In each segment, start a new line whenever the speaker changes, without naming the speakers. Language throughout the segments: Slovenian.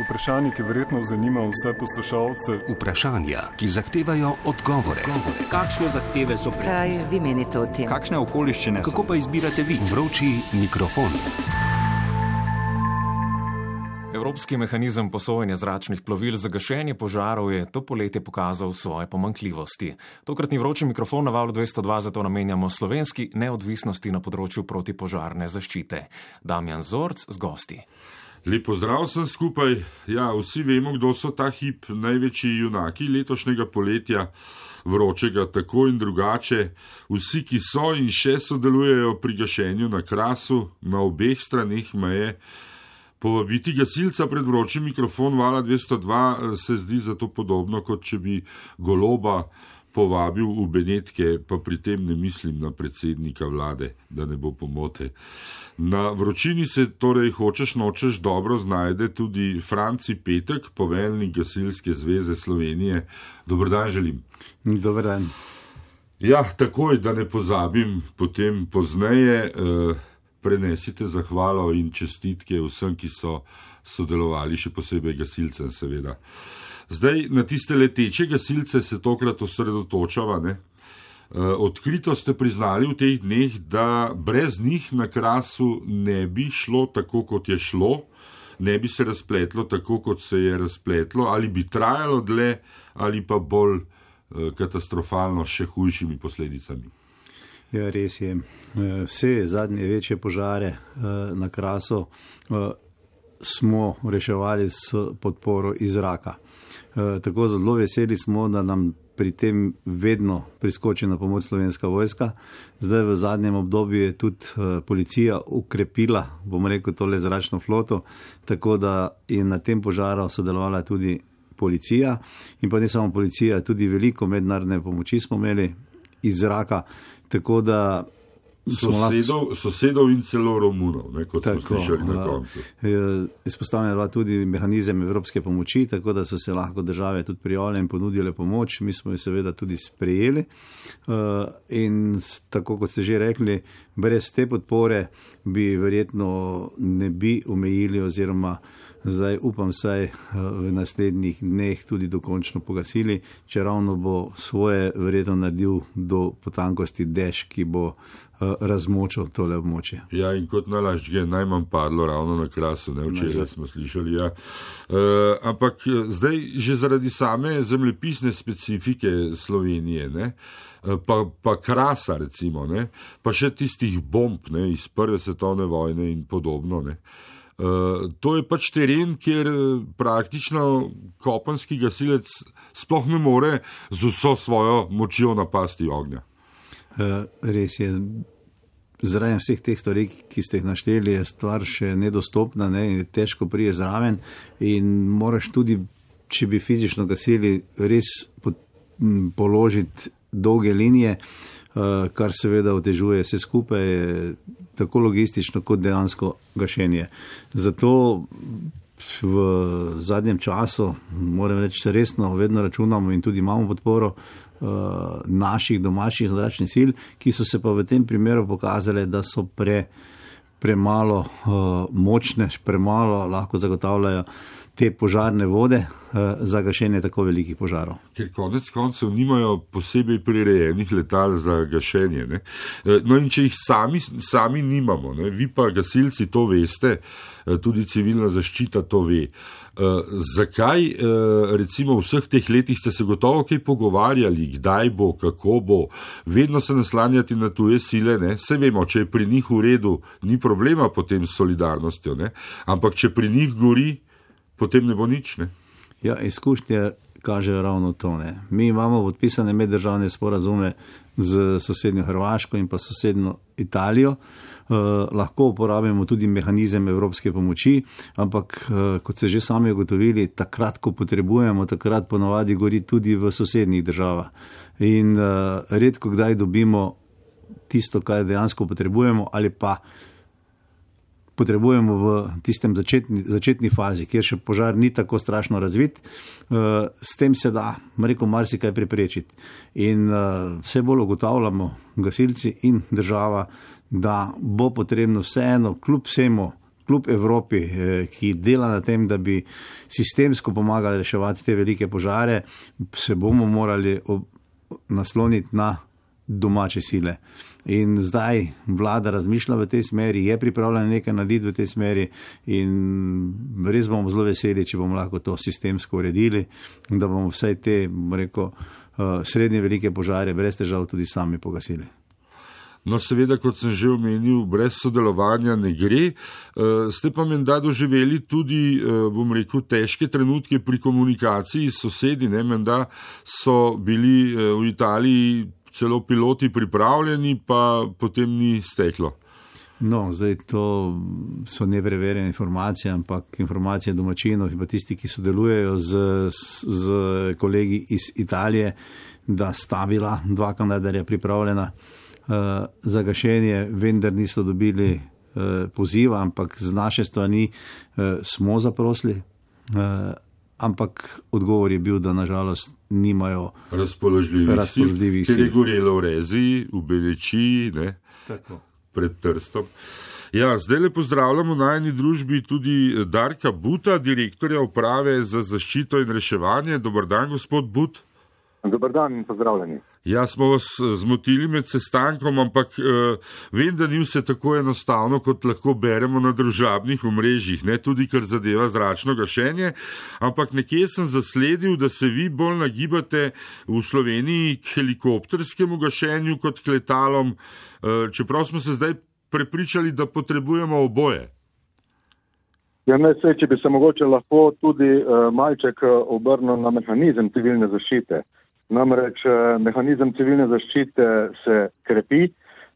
Vprašanje, ki verjetno zanima vse poslušalce.
Vprašanja, ki zahtevajo odgovore.
Kakšne zahteve so pred
Kaj vi menite o tem?
Kakšne okoliščine? Kako pa izbirate vi?
Vroči mikrofon.
Evropski mehanizem posojanja zračnih plovil za gašenje požarov je to poletje pokazal svoje pomankljivosti. Tokratni vroči mikrofon na valu 202 zato namenjamo slovenski neodvisnosti na področju protipožarne zaščite. Damjan Zorc z gosti.
Lepo zdrav sem skupaj. Ja, vsi vemo, kdo so ta hip največji junaki letošnjega poletja, vročega tako in drugače. Vsi, ki so in še sodelujejo pri gašenju na krasu, na obeh straneh meje. Povabiti gasilca pred vročim mikrofon vala 202 se zdi zato podobno, kot če bi goloba povabil v Benetke, pa pri tem ne mislim na predsednika vlade, da ne bo pomote. Na vročini se torej hočeš nočeš dobro znajde tudi Franci Petek, poveljnik Gasilske zveze Slovenije. Dobrodan želim.
Dobrodan.
Ja, takoj, da ne pozabim, potem pozneje eh, prenesite zahvalo in čestitke vsem, ki so sodelovali, še posebej gasilcem, seveda. Zdaj na tiste leteče gasilce se tokrat osredotočava. Ne? Odkrito ste priznali v teh dneh, da brez njih na krasu ne bi šlo tako, kot je šlo, ne bi se razpletlo tako, kot se je razpletlo, ali bi trajalo dlje, ali pa bolj katastrofalno, še hujšimi posledicami.
Ja, res je. Vse zadnje večje požare na krasu smo reševali s podporo iz zraka. Tako zelo veseli smo, da nam pri tem vedno priskoči na pomoč slovenska vojska. Zdaj v zadnjem obdobju je tudi policija ukrepila, bom rekel, tole zračno floto, tako da je na tem požaru sodelovala tudi policija in pa ne samo policija, tudi veliko mednarodne pomoči smo imeli iz zraka. Tako da
Sosedov, sosedov in celo Romunov, ne, kot tako, smo slišali na koncu.
Izpostavljen je tudi mehanizem evropske pomoči, tako da so se lahko države tudi prijavile in ponudile pomoč. Mi smo jo seveda tudi sprejeli. In tako kot ste že rekli, brez te podpore bi verjetno ne bi omejili oziroma zdaj upam vsaj v naslednjih dneh tudi dokončno pogasili, če ravno bo svoje verjetno naredil do potankosti dež, ki bo razmočil tole območje.
Ja, in kot nalaž je najmanj padlo ravno na krasu, ne včeraj smo slišali. Ja. E, ampak zdaj že zaradi same zemljepisne specifike Slovenije, ne, pa, pa krasa recimo, ne, pa še tistih bomb ne, iz prve svetovne vojne in podobno. Ne. Uh, to je pač teren, kjer praktično kopenski gasilec sploh ne more z vso svojo močjo napasti ognja.
Uh, res je. Zaradi vseh teh stvari, ki ste jih našteli, je stvar še nedostopna ne, in težko prije zraven. In moraš tudi, če bi fizično gasili, res po, položiti dolge linije, uh, kar seveda otežuje vse skupaj, tako logistično kot dejansko gašenje. Zato v zadnjem času, moram reči, resno, vedno računamo in tudi imamo podporo uh, naših domačih zračnih sil, ki so se pa v tem primeru pokazale, da so pre, premalo uh, močne, premalo lahko zagotavljajo te požarne vode za gašenje tako velikih požarov.
Ker konec koncev nimajo posebej prirejenih letal za gašenje. Ne? No in če jih sami, sami nimamo, ne? vi pa gasilci to veste, tudi civilna zaščita to ve. Zakaj recimo v vseh teh letih ste se gotovo kaj pogovarjali, kdaj bo, kako bo, vedno se naslanjati na tuje sile, ne? se vemo, če je pri njih v redu, ni problema potem s solidarnostjo, ne? ampak če pri njih gori, potem ne bo nič. Ne?
Ja, izkušnje kažejo ravno to. Ne. Mi imamo podpisane meddržavne sporazume z sosednjo Hrvaško in pa sosednjo Italijo. Uh, lahko uporabimo tudi mehanizem evropske pomoči, ampak uh, kot ste že sami ugotovili, takrat, ko potrebujemo, takrat ponovadi gori tudi v sosednjih državah. In uh, redko kdaj dobimo tisto, kar dejansko potrebujemo, ali pa uh, potrebujemo v tistem začetni, začetni fazi, kjer še požar ni tako strašno razvit, uh, s tem se da, rekel, marsikaj preprečiti. In uh, vse bolj ugotavljamo, gasilci in država, da bo potrebno vseeno, kljub vsemu, kljub Evropi, eh, ki dela na tem, da bi sistemsko pomagali reševati te velike požare, se bomo morali nasloniti na domače sile. In zdaj vlada razmišlja v tej smeri, je pripravljena nekaj narediti v tej smeri, in res bomo zelo veseli, če bomo lahko to sistemsko uredili, da bomo vsaj te, rekel, eh, srednje velike požare brez težav tudi sami pogasili.
No, seveda, kot sem že omenil, brez sodelovanja ne gre. Uh, ste pa menda doživeli tudi, uh, bom rekel, težke trenutke pri komunikaciji s sosedi. Ne? Menda so bili uh, v Italiji celo piloti pripravljeni, pa potem ni steklo.
No, zdaj to so nepreverjene informacije, ampak informacije domačinov in pa tisti, ki sodelujejo z, z kolegi iz Italije, da sta bila dva kandidarja pripravljena. Eh, za gašenje, vendar niso dobili uh, poziva, ampak z naše strani uh, smo zaprosili. Uh, ampak odgovor je bil, da nažalost nimajo
razpoložljivih sil. Ker je gorelo v rezi, v beleči, ne, pred trstom. Ja, zdaj le pozdravljamo na eni družbi tudi Darka Buta, direktorja uprave za zaščito in reševanje. Dobr dan, gospod But.
Dobr dan in pozdravljeni.
Ja, smo vas eh, zmotili med sestankom, ampak uh, vem, da ni vse tako enostavno, kot lahko beremo na družabnih omrežjih, ne tudi kar zadeva zračno gašenje, ampak nekje sem zasledil, da se vi bolj nagibate v Sloveniji k helikopterskemu gašenju kot k letalom, uh, čeprav smo se zdaj prepričali, da potrebujemo oboje.
Ja, ne, se, če bi se mogoče lahko tudi uh, malček obrnil na mehanizem civilne zaščite. Namreč eh, mehanizem civilne zaščite se krepi.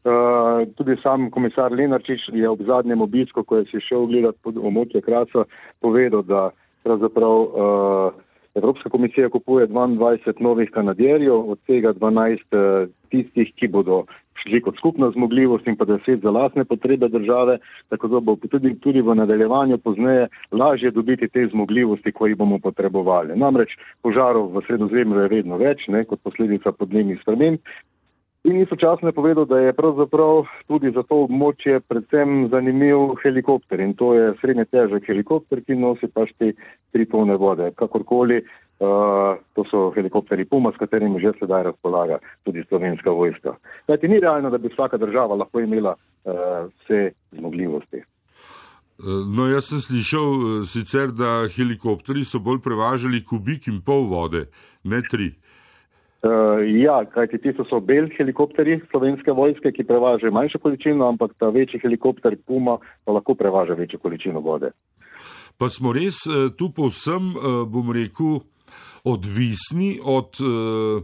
Uh, tudi sam komisar Lenarčič je ob zadnjem obisku, ko je si šel gledati pod območje Krasa, povedal, da pravzaprav uh, Evropska komisija kupuje 22 novih kanadjerjev, od tega 12 uh, tistih, ki bodo šli kot skupna zmogljivost in pa deset za lasne potrebe države, tako da bo tudi, tudi v nadaljevanju pozneje lažje dobiti te zmogljivosti, ko jih bomo potrebovali. Namreč požarov v sredozemlju je vedno več, ne, kot posledica podnebnih sprememb. In istočasno je povedal, da je pravzaprav tudi za to območje predvsem zanimiv helikopter in to je srednje težek helikopter, ki nosi pač te tri polne vode. Kakorkoli, uh, to so helikopteri Puma, s katerimi že sedaj razpolaga tudi slovenska vojska. Kajti ni realno, da bi vsaka država lahko imela uh, vse zmogljivosti.
No, jaz sem slišal sicer, da helikopteri so bolj prevažali kubik in pol vode, ne tri.
Uh, ja, kajti ti so bel helikopteri slovenske vojske, ki prevažajo manjšo količino, ampak ta večji helikopter Puma pa lahko prevaža večjo količino vode.
Pa smo res uh, tu povsem, uh, bom rekel, odvisni od uh,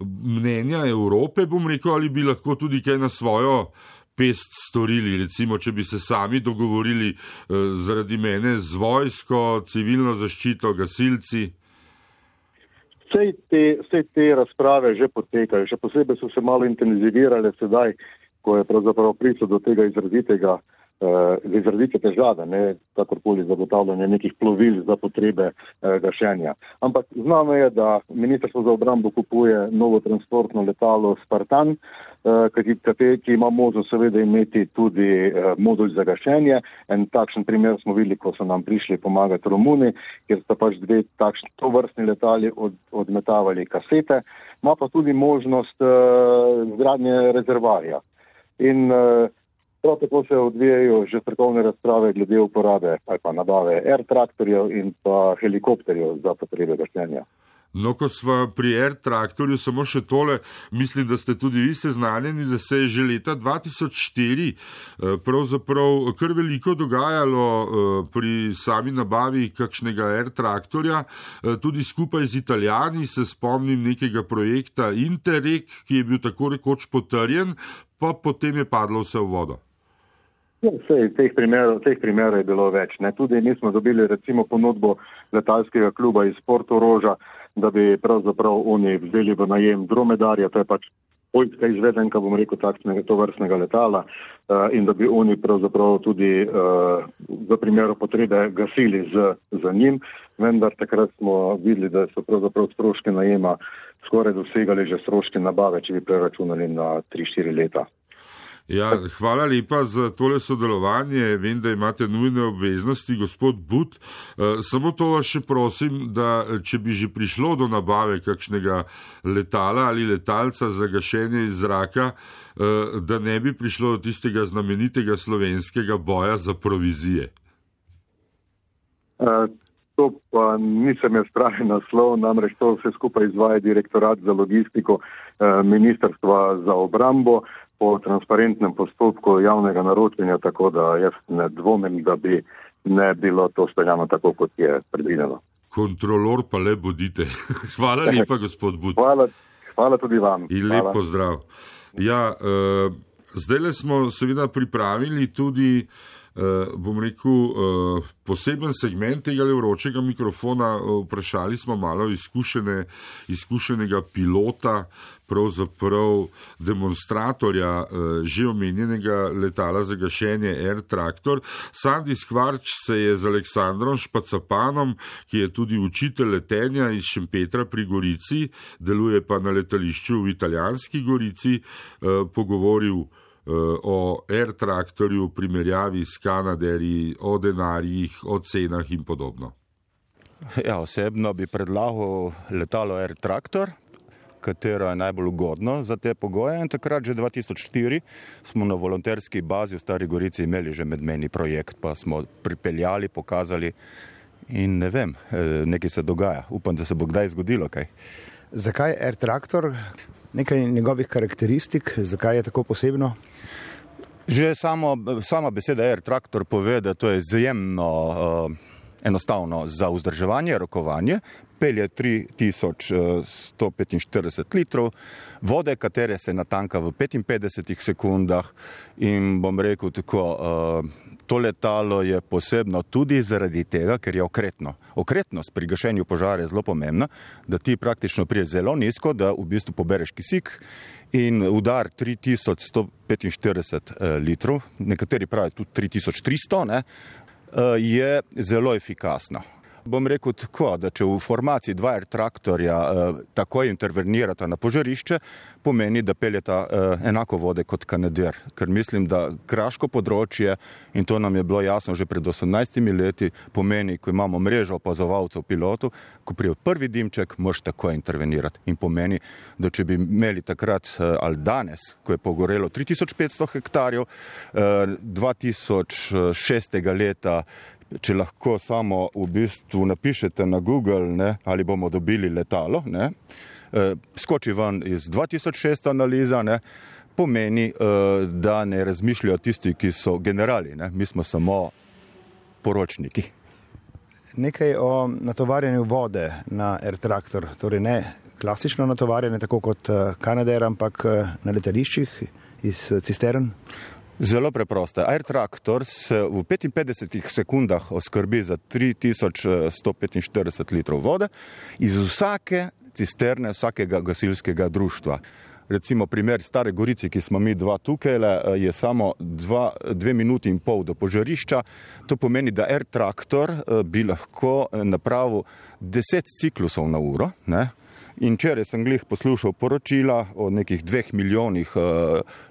mnenja Evrope, bom rekel, ali bi lahko tudi kaj na svojo pest storili, recimo, če bi se sami dogovorili uh, zaradi mene z vojsko, civilno zaščito, gasilci.
Vse te, vse te razprave že potekajo, še posebej so se malo intenzivirale sedaj, ko je pravzaprav prišlo do tega izrazitega uh, izrazite težave, ne kakorkoli zagotavljanje nekih plovil za potrebe uh, gašenja. Ampak znano je, da Ministrstvo za obrambo kupuje novo transportno letalo Spartan, uh, ki, ki ima možnost seveda imeti tudi uh, modul za gašenje. En takšen primer smo videli, ko so nam prišli pomagati Romuni, kjer sta pač dve takšni tovrstni letali od, odmetavali kasete. Ma pa tudi možnost uh, zgradnje rezervarja. In uh, Prav tako se odvijajo že strokovne razprave glede uporabe ali pa nabave air traktorjev in pa helikopterjev za potrebe gašenja.
No, ko smo pri air traktorju, samo še tole, mislim, da ste tudi vi seznanjeni, da se je že leta 2004 eh, pravzaprav kar veliko dogajalo eh, pri sami nabavi kakšnega air traktorja, eh, tudi skupaj z italijani se spomnim nekega projekta Interreg, ki je bil tako rekoč potrjen, pa potem je padlo vse v vodo.
Ja, Vse teh primerov, teh primerov je bilo več. Ne. Tudi mi smo dobili recimo ponudbo letalskega kluba iz Portoroža, da bi pravzaprav oni vzeli v najem dromedarja, to je pač poljska izvedenka, bom rekel, takšnega to vrstnega letala uh, in da bi oni pravzaprav tudi uh, v primeru potrebe gasili z, z njim, vendar takrat smo videli, da so pravzaprav stroške najema skoraj dosegali že stroške nabave, če bi preračunali na 3-4 leta.
Ja, hvala lepa za tole sodelovanje. Vem, da imate nujne obveznosti, gospod But. Uh, samo to vas še prosim, da če bi že prišlo do nabave kakšnega letala ali letalca za gašenje iz zraka, uh, da ne bi prišlo do tistega znamenitega slovenskega boja za provizije.
Uh, to pa nisem jaz pravi naslov, namreč to vse skupaj izvaja direktorat za logistiko Ministrstva za obrambo po transparentnem postopku javnega naročanja, tako da jaz ne dvomim, da bi ne bilo to speljano tako, kot je predvideno.
Kontrolor pa le bodite. Hvala lepa, gospod Bud.
Hvala, hvala tudi vam.
In lep pozdrav. Ja, uh, zdaj le smo seveda pripravili tudi uh, bom rekel, uh, poseben segment tega vročega mikrofona. Uh, vprašali smo malo izkušene, izkušenega pilota, pravzaprav demonstratorja uh, že omenjenega letala za gašenje Air Tractor. Sandy Skvarč se je z Aleksandrom Špacapanom, ki je tudi učitelj letenja iz Šempetra pri Gorici, deluje pa na letališču v italijanski Gorici, uh, pogovoril. O Air Tractorju v primerjavi s Kanaderji, o denarjih, o cenah in podobno.
Ja, osebno bi predlagal letalo Air Tractor, katero je najbolj ugodno za te pogoje. In takrat, že 2004, smo na volonterski bazi v Stari Gorici imeli že medmeni projekt, pa smo pripeljali, pokazali in ne vem, eh, nekaj se dogaja. Upam, da se bo kdaj zgodilo kaj.
Zakaj Air Tractor? Nekaj njegovih karakteristik, zakaj je tako posebno?
Že samo, sama beseda Air Tractor pove, da to je izjemno uh, enostavno za vzdrževanje, rokovanje. Pelje 3145 litrov vode, katere se natanka v 55 sekundah in bom rekel tako, uh, To letalo je posebno tudi zaradi tega, ker je okretno. Okretnost pri gašenju požara je zelo pomembna, da ti praktično priješ zelo nizko, da v bistvu pobereš kisik in udar 3145 eh, litrov, nekateri pravijo tudi 3300, ne, eh, je zelo efikasno. Bom rekel tako, da če v formaciji dva air traktorja eh, takoj intervenirata na požarišče, pomeni, da peljeta eh, enako vode kot kanadir. Ker mislim, da kraško področje, in to nam je bilo jasno že pred 18 leti, pomeni, ko imamo mrežo opazovalcev pilotu, ko prije prvi dimček, moš takoj intervenirati. In pomeni, da če bi imeli takrat eh, ali danes, ko je pogorelo 3500 hektarjev, eh, 2006. leta, če lahko samo v bistvu napišete na Google, ne, ali bomo dobili letalo, ne, e, skoči ven iz 2006 analiza, ne, pomeni, e, da ne razmišljajo tisti, ki so generali, ne, mi smo samo poročniki.
Nekaj o natovarjanju vode na Air Tractor, torej ne klasično natovarjanje, tako kot e, Kanader, ampak na letališčih iz cistern.
Zelo preprosto. Air Tractor se v 55 sekundah oskrbi za 3145 litrov vode iz vsake cisterne, vsakega gasilskega društva. Recimo primer Stare Gorice, ki smo mi dva tukaj, je samo dva, dve minuti in pol do požarišča. To pomeni, da Air Tractor eh, bi lahko eh, napravil 10 ciklusov na uro. Ne? In včeraj sem glih poslušal poročila o nekih dveh milijonih uh,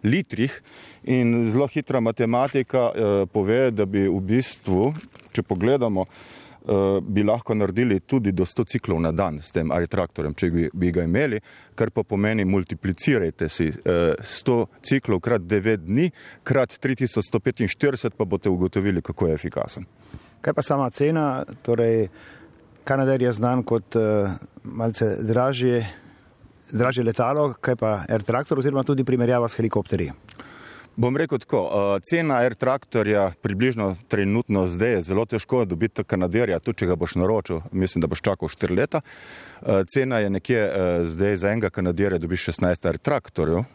litrih in zelo hitra matematika uh, pove, da bi v bistvu, če pogledamo, uh, bi lahko naredili tudi do 100 ciklov na dan s tem ali traktorjem, če bi, bi ga imeli, kar pa pomeni multiplicirajte si uh, 100 ciklov krat 9 dni, krat 3145 pa boste ugotovili, kako je efikasen.
Kaj pa sama cena? Torej, Kanader je znan kot uh, malce dražje, dražje letalo, kaj pa Air Tractor oziroma tudi primerjava s helikopterji.
Bom rekel tako, uh, cena Air Tractorja približno trenutno zdaj je zelo težko dobiti Kanaderja, tudi če ga boš naročil, mislim, da boš čakal 4 leta. Uh, cena je nekje zdaj za enega Kanaderja dobiš 16 Air Tractorjev.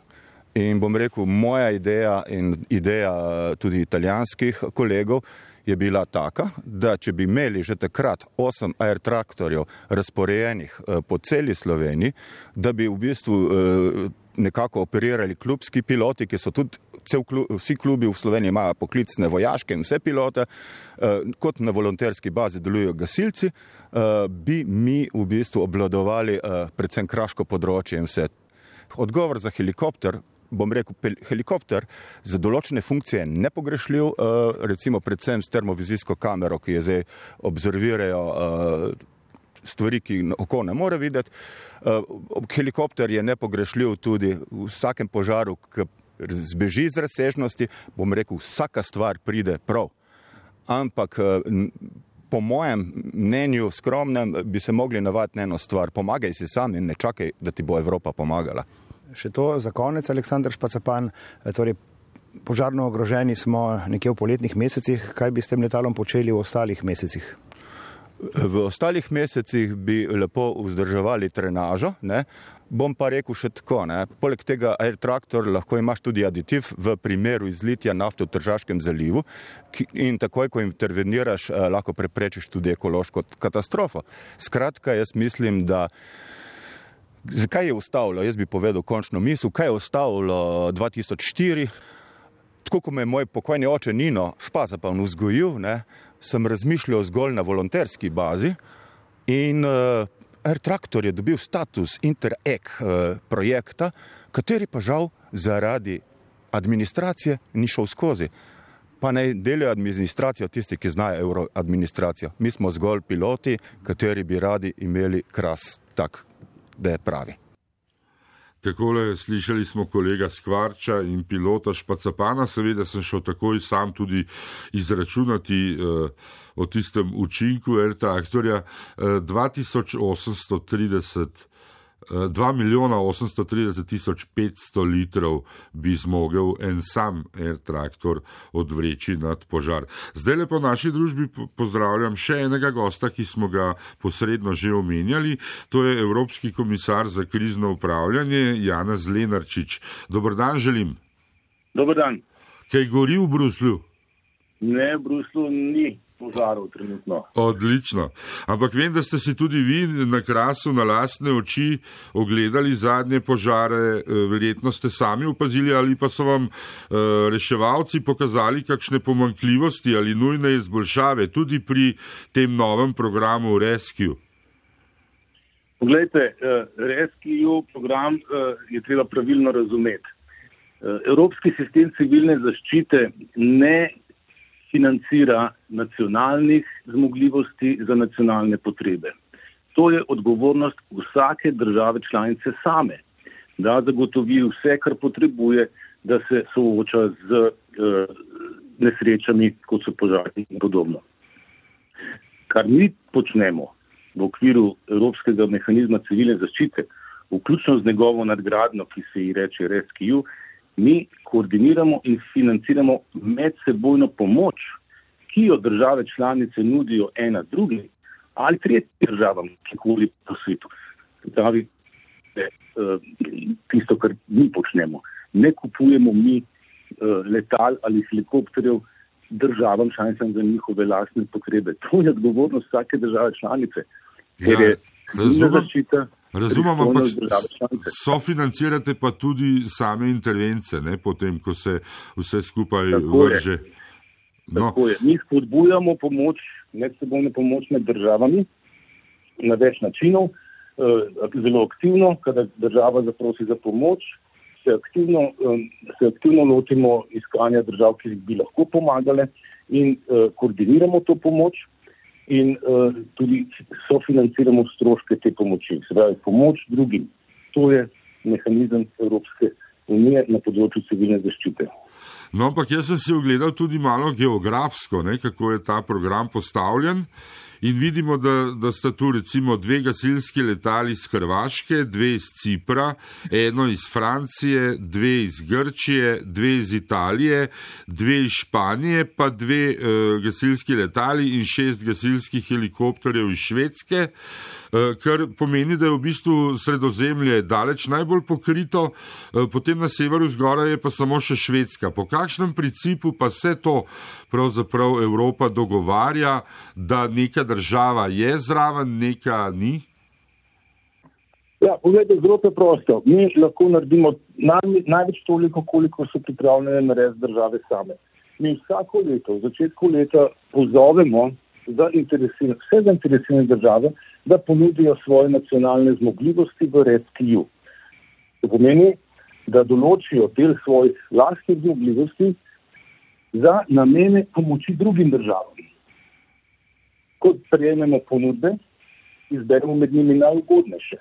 In bom rekel, moja ideja in ideja tudi italijanskih kolegov je bila taka, da če bi imeli že takrat osem air traktorjev razporejenih eh, po celi Sloveniji, da bi v bistvu eh, nekako operirali klubski piloti, ki so tudi klub, vsi klubi v Sloveniji imajo poklicne vojaške in vse pilote, eh, kot na volonterski bazi delujejo gasilci, bi mi v bistvu obvladovali predvsem kraško področje in vse. Odgovor za helikopter bom rekel, helikopter za določene funkcije nepogrešljiv, recimo predvsem s termovizijsko kamero, ki je zdaj observirajo stvari, ki oko ne more videti. Helikopter je nepogrešljiv tudi v vsakem požaru, ki zbeži iz razsežnosti, bom rekel, vsaka stvar pride prav. Ampak po mojem mnenju skromnem bi se mogli navaditi na eno stvar. Pomagaj si sam in ne čakaj, da ti bo Evropa pomagala.
Še to za konec, Aleksandr Špacapan. Torej, požarno ogroženi smo nekje v poletnih mesecih. Kaj bi s tem letalom počeli v ostalih mesecih?
V ostalih mesecih bi lepo vzdrževali trenažo, ne? Bom pa rekel še tako, ne? poleg tega Air Tractor lahko imaš tudi aditiv v primeru izlitja nafte v Tržaškem zalivu in takoj, ko interveniraš, eh, lahko preprečiš tudi ekološko katastrofo. Skratka, jaz mislim, da zakaj je ustavilo, jaz bi povedal končno misel, kaj je ustavilo 2004, tako kot me je moj pokojni oče Nino Špaza pa vzgojil, ne? sem razmišljal zgolj na volonterski bazi in uh, Air Tractor je dobil status Interreg uh, projekta, kateri pa žal zaradi administracije ni šel skozi. Pa naj delajo administracijo tisti, ki znajo euro administracijo. Mi smo zgolj piloti, kateri bi radi imeli kras tak, da je pravi.
Takole slišali smo kolega Skvarča in pilota Špacapana, seveda sem šel takoj sam tudi izračunati uh, o tistem učinku Air Tractorja uh, 2830 2 milijona 830 tisoč 500 litrov bi zmogel en sam air traktor odvreči nad požar. Zdaj le po naši družbi pozdravljam še enega gosta, ki smo ga posredno že omenjali. To je Evropski komisar za krizno upravljanje Janez Lenarčič. Dobr dan želim.
Dobr dan.
Kaj gori v Bruslju?
Ne, v Bruslu ni požarov trenutno.
Odlično. Ampak vem, da ste si tudi vi na krasu, na lastne oči ogledali zadnje požare, eh, verjetno ste sami opazili ali pa so vam uh, reševalci pokazali kakšne pomankljivosti ali nujne izboljšave tudi pri tem novem programu Rescue.
Poglejte, uh, Rescue program je treba pravilno razumeti. Evropski sistem civilne zaščite ne financira nacionalnih zmogljivosti za nacionalne potrebe. To je odgovornost vsake države članice same, da zagotovi vse, kar potrebuje, da se sooča z uh, nesrečami, kot so požari in podobno. Kar mi počnemo v okviru Evropskega mehanizma civilne zaščite, vključno z njegovo nadgradno, ki se ji reče RESCU, mi koordiniramo in financiramo medsebojno pomoč, ki jo države članice nudijo ena drugi ali tretjim državam, ki koli po svetu. Pravi, da uh, tisto, kar mi počnemo, ne kupujemo mi uh, letal ali helikopterjev državam članicam za njihove lastne potrebe. To je odgovornost vsake države članice.
Ja, razumem. Razumem, ampak sofinancirate pa tudi same intervence, ne, potem, ko se vse skupaj Tako vrže.
No. Je. Mi spodbujamo pomoč, medsebojno pomoč med državami na več načinov, eh, zelo aktivno, kada država zaprosi za pomoč, se aktivno, eh, se aktivno lotimo iskanja držav, ki bi lahko pomagale in eh, koordiniramo to pomoč in uh, tudi sofinanciramo stroške te pomoči, se pravi pomoč drugim. To je mehanizem Evropske unije na področju civilne zaščite.
No, ampak jaz sem si ogledal tudi malo geografsko, ne, kako je ta program postavljen. In vidimo, da, da sta tu recimo dve gasilski letali iz Hrvaške, dve iz Cipra, eno iz Francije, dve iz Grčije, dve iz Italije, dve iz Španije, pa dve uh, gasilski letali in šest gasilskih helikopterjev iz Švedske. Eh, kar pomeni, da je v bistvu sredozemlje daleč najbolj pokrito, eh, potem na severu zgoraj je pa samo še Švedska. Po kakšnem principu pa se to pravzaprav Evropa dogovarja, da neka država je zraven, neka ni?
Ja, pogledajte, zelo preprosto. Mi lahko naredimo naj, največ toliko, koliko so pripravljene narediti države same. Mi vsako leto, v začetku leta, pozovemo vse zainteresirane države, da ponudijo svoje nacionalne zmogljivosti v RESCU. To pomeni, da določijo del svojih lastnih zmogljivosti za namene pomoči drugim državam. Ko prejmemo ponudbe, izberemo med njimi najugodnejše.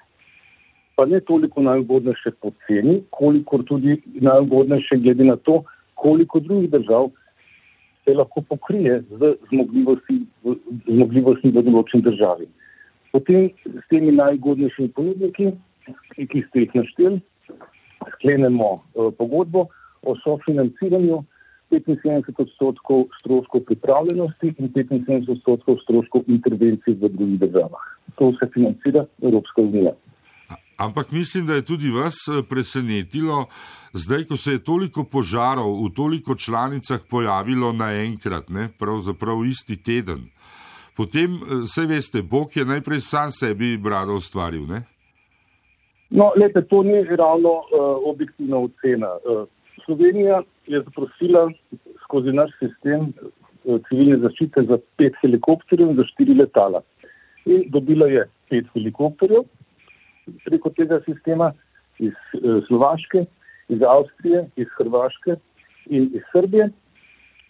Pa ne toliko najugodnejše po ceni, koliko tudi najugodnejše glede na to, koliko drugih držav se lahko pokrije z zmogljivosti v določeni državi. Potem s temi najugodnejšimi ponudniki, ki ste jih našteli, sklenemo uh, pogodbo o sofinanciranju 75 odstotkov stroškov pripravljenosti in 75 odstotkov stroškov intervencij v drugih državah. To se financira Evropska unija.
Ampak mislim, da je tudi vas eh, presenetilo, zdaj, ko se je toliko požarov v toliko članicah pojavilo naenkrat, ne, pravzaprav isti teden. Potem, vse eh, veste, Bog je najprej sam sebi brado ustvaril, ne?
No, lepe, to ni ravno uh, objektivna ocena. Uh, Slovenija je zaprosila skozi naš sistem uh, civilne zaščite za pet helikopterjev in za štiri letala. In dobila je pet helikopterjev preko tega sistema iz uh, Slovaške, iz Avstrije, iz Hrvaške in iz Srbije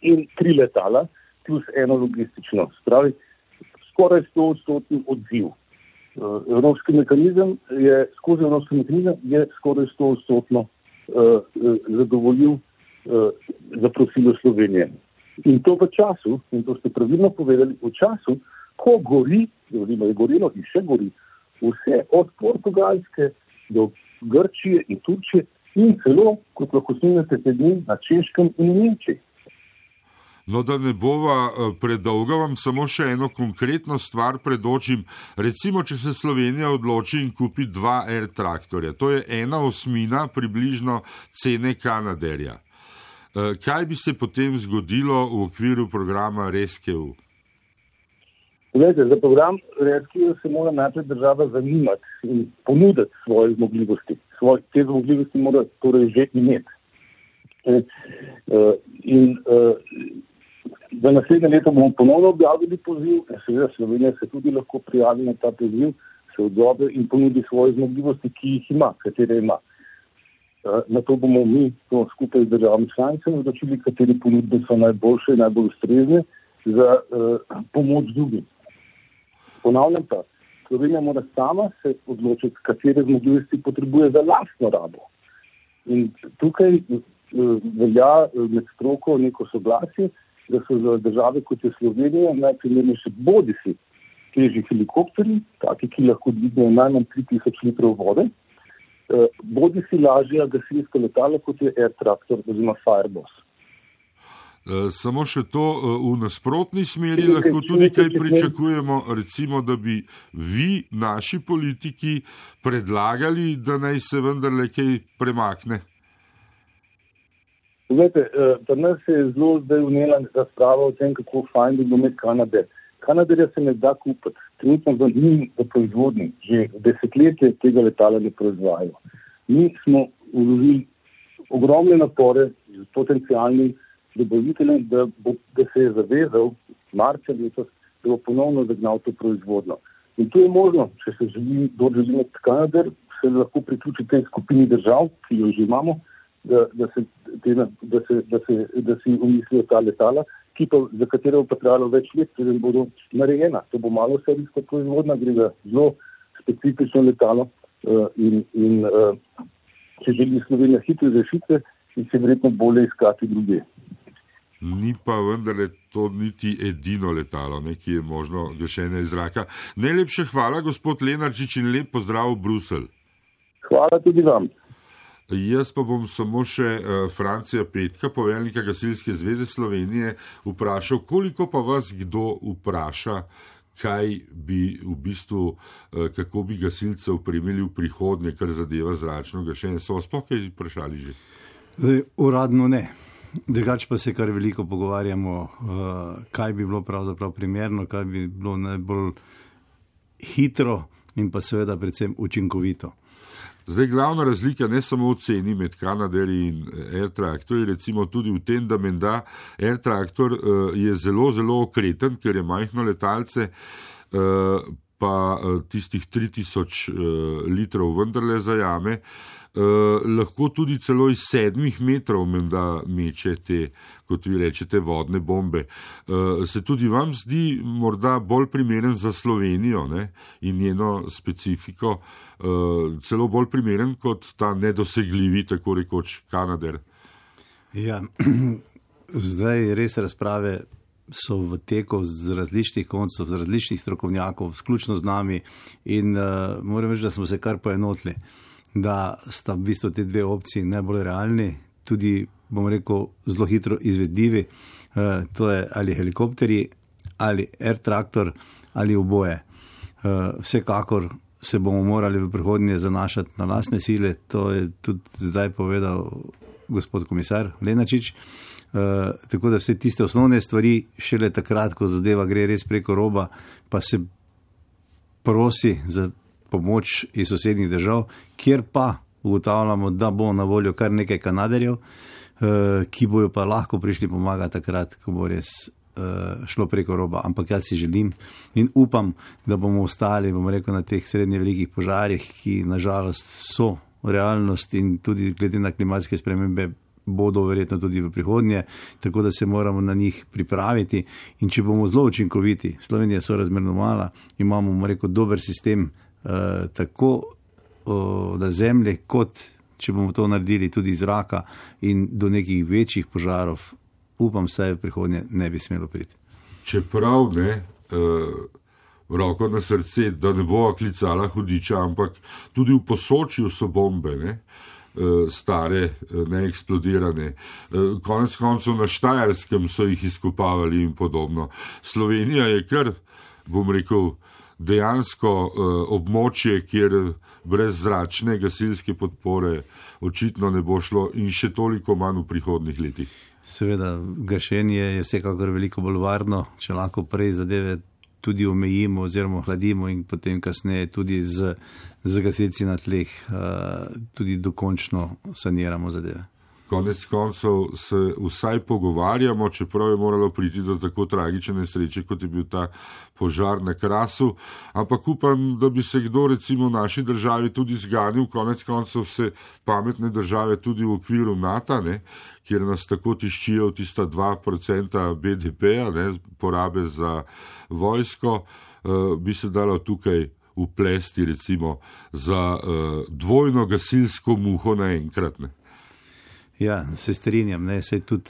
in tri letala plus eno logistično. Spravi, skoraj 100 odstotni odziv. Eh, evropski mehanizem je skozi evropski mehanizem je skoraj 100 odstotno uh, zadovoljil uh, zaprosilo Slovenije. In to v času, in to ste pravilno povedali, v času, ko gori, oziroma je gorelo in še gori, vse od Portugalske do Grčije in Turčije in celo, kot lahko snimate, na Češkem in Nemčiji.
No, da ne bova eh, predolga, vam samo še eno konkretno stvar predočim. Recimo, če se Slovenija odloči in kupi dva Air traktorja, to je ena osmina približno cene Kanaderja. Eh, kaj bi se potem zgodilo v okviru programa Rescue?
Glede, za program Rescue se mora najprej država zanimati in ponuditi svoje zmogljivosti. Svoj, te zmogljivosti mora torej že imeti. E, in, Za naslednje leto bomo ponovno objavili poziv, seveda Slovenija se tudi lahko prijavi na ta poziv, se odzove in ponudi svoje zmogljivosti, ki jih ima, katere ima. Eh, na to bomo mi to skupaj z državami članicami odločili, kateri ponudbe so najboljše in najbolj ustrezne za uh, pomoč drugim. Ponavljam pa, Slovenija mora sama se odločiti, katere zmogljivosti potrebuje za lastno rabo. In tukaj uh, velja med stroko neko soglasje, da so za države kot je Slovenija najprimernejši bodi si težji helikopteri, taki, ki lahko dvignejo najmanj 3000 litrov vode, eh, bodi si lažja gasilska letala kot je Air Tractor oziroma Fireboss.
Eh, samo še to eh, v nasprotni smeri lahko tudi kaj pričakujemo, recimo, da bi vi, naši politiki, predlagali, da naj se vendarle kaj premakne.
Zdajte, eh, pri nas se je zelo zdaj vnela razprava o tem, kako fajn bi bilo imeti Kanader. Kanaderja se ne da kupiti, trenutno za njim v proizvodnji, že desetletje tega letala ne proizvajajo. Mi smo vložili ogromne napore z potencijalnim dobaviteljem, da, da se je zavezal marca letos, da bo ponovno zagnal to proizvodno. In to je možno, če se želi, kdo želi imeti Kanader, se lahko priključi tej skupini držav, ki jo že imamo da, da, se, da, se, da, se, da si umislijo ta letala, ki pa, za katero bo potrebalo več let, preden bodo narejena. To bo malo serijska proizvodna, gre za zelo specifično letalo uh, in, in uh, če želi Slovenija hitre rešitve, se verjetno bolje iskati druge.
Ni pa vendarle to niti edino letalo, ne, ki je možno gašenje iz zraka. Najlepše hvala, gospod Lenarčič, in lep pozdrav v Bruselj.
Hvala tudi vam.
Jaz pa bom samo še uh, Francija Petka, poveljnika Gasilske zveze Slovenije, vprašal, koliko pa vas kdo vpraša, kaj bi v bistvu, uh, kako bi gasilce upremili v prihodnje, kar zadeva zračno gašenje. So vas pa kaj vprašali že?
Zdaj, uradno ne. Drugač pa se kar veliko pogovarjamo, uh, kaj bi bilo pravzaprav primerno, kaj bi bilo najbolj hitro in pa seveda predvsem učinkovito.
Zdaj, glavna razlika ne samo v ceni med Kanaderji in eh, Air Tractor, recimo tudi v tem, da menda Air Tractor uh, je zelo, zelo okreten, ker je majhno letalce, uh, pa tistih 3000 uh, litrov vendarle zajame. Uh, lahko tudi celo iz sedmih metrov menda meče te, kot vi rečete, vodne bombe. Uh, se tudi vam zdi morda bolj primeren za Slovenijo ne, in njeno specifiko, uh, celo bolj primeren kot ta nedosegljivi, tako rekoč, Kanader?
Ja, zdaj res razprave so v teku z različnih koncev, z različnih strokovnjakov, sključno z nami in uh, moram reči, da smo se kar poenotili da sta v bistvu te dve opciji najbolj realni, tudi, bom rekel, zelo hitro izvedljivi. Uh, to je ali helikopteri, ali air traktor, ali oboje. Uh, vsekakor se bomo morali v prihodnje zanašati na lasne sile, to je tudi zdaj povedal gospod komisar Lenačič. Uh, tako da vse tiste osnovne stvari, šele takrat, ko zadeva gre res preko roba, pa se prosi za pomoč iz sosednjih držav, kjer pa ugotavljamo, da bo na voljo kar nekaj kanaderjev, eh, ki bojo pa lahko prišli pomagati takrat, ko bo res eh, šlo preko roba. Ampak jaz si želim in upam, da bomo ostali bomo rekel, na teh srednje velikih požarih, ki nažalost so realnost in tudi glede na klimatske spremembe. Bodo verjetno tudi v prihodnje, tako da se moramo na njih pripraviti. In če bomo zelo učinkoviti, Slovenija je sorazmerno mala, imamo, rekel, dober sistem tako na zemlji, kot če bomo to naredili tudi iz zraka in do nekih večjih požarov, upam, se v prihodnje ne bi smelo priti.
Čeprav ne, uh, roko na srce, da ne bo klicala hudiča, ampak tudi v posočju so bombe. Ne? stare, neeksplodirane. Konec koncev na Štajerskem so jih izkopavali in podobno. Slovenija je kar, bom rekel, dejansko uh, območje, kjer brez zračne gasilske podpore očitno ne bo šlo in še toliko manj v prihodnih letih.
Seveda, gašenje je vsekakor veliko bolj varno, če lahko prej zadeve tudi omejimo oziroma hladimo in potem kasneje tudi z, z gasilci na tleh uh, tudi dokončno saniramo zadeve
konec koncev se vsaj pogovarjamo, čeprav je moralo priti do tako tragične nesreče, kot je bil ta požar na krasu. Ampak upam, da bi se kdo recimo v naši državi tudi zganil, konec koncev se pametne države tudi v okviru NATO, ne, kjer nas tako tiščijo tista 2% BDP-ja, porabe za vojsko, uh, bi se dalo tukaj. Uplesti, recimo, za uh, dvojno gasilsko muho naenkrat.
Ja, se strinjam, ne, se tudi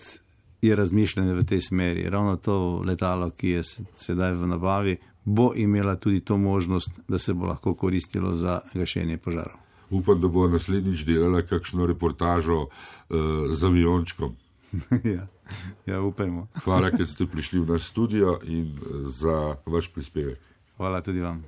je razmišljanje v tej smeri. Ravno to letalo, ki je sedaj v nabavi, bo imela tudi to možnost, da se bo lahko koristilo za gašenje požarov.
Upam, da bo naslednjič delala kakšno reportažo uh, z aviončkom.
ja, ja, upajmo.
Hvala, ker ste prišli v naš studio in za vaš prispevek.
Hvala tudi vam.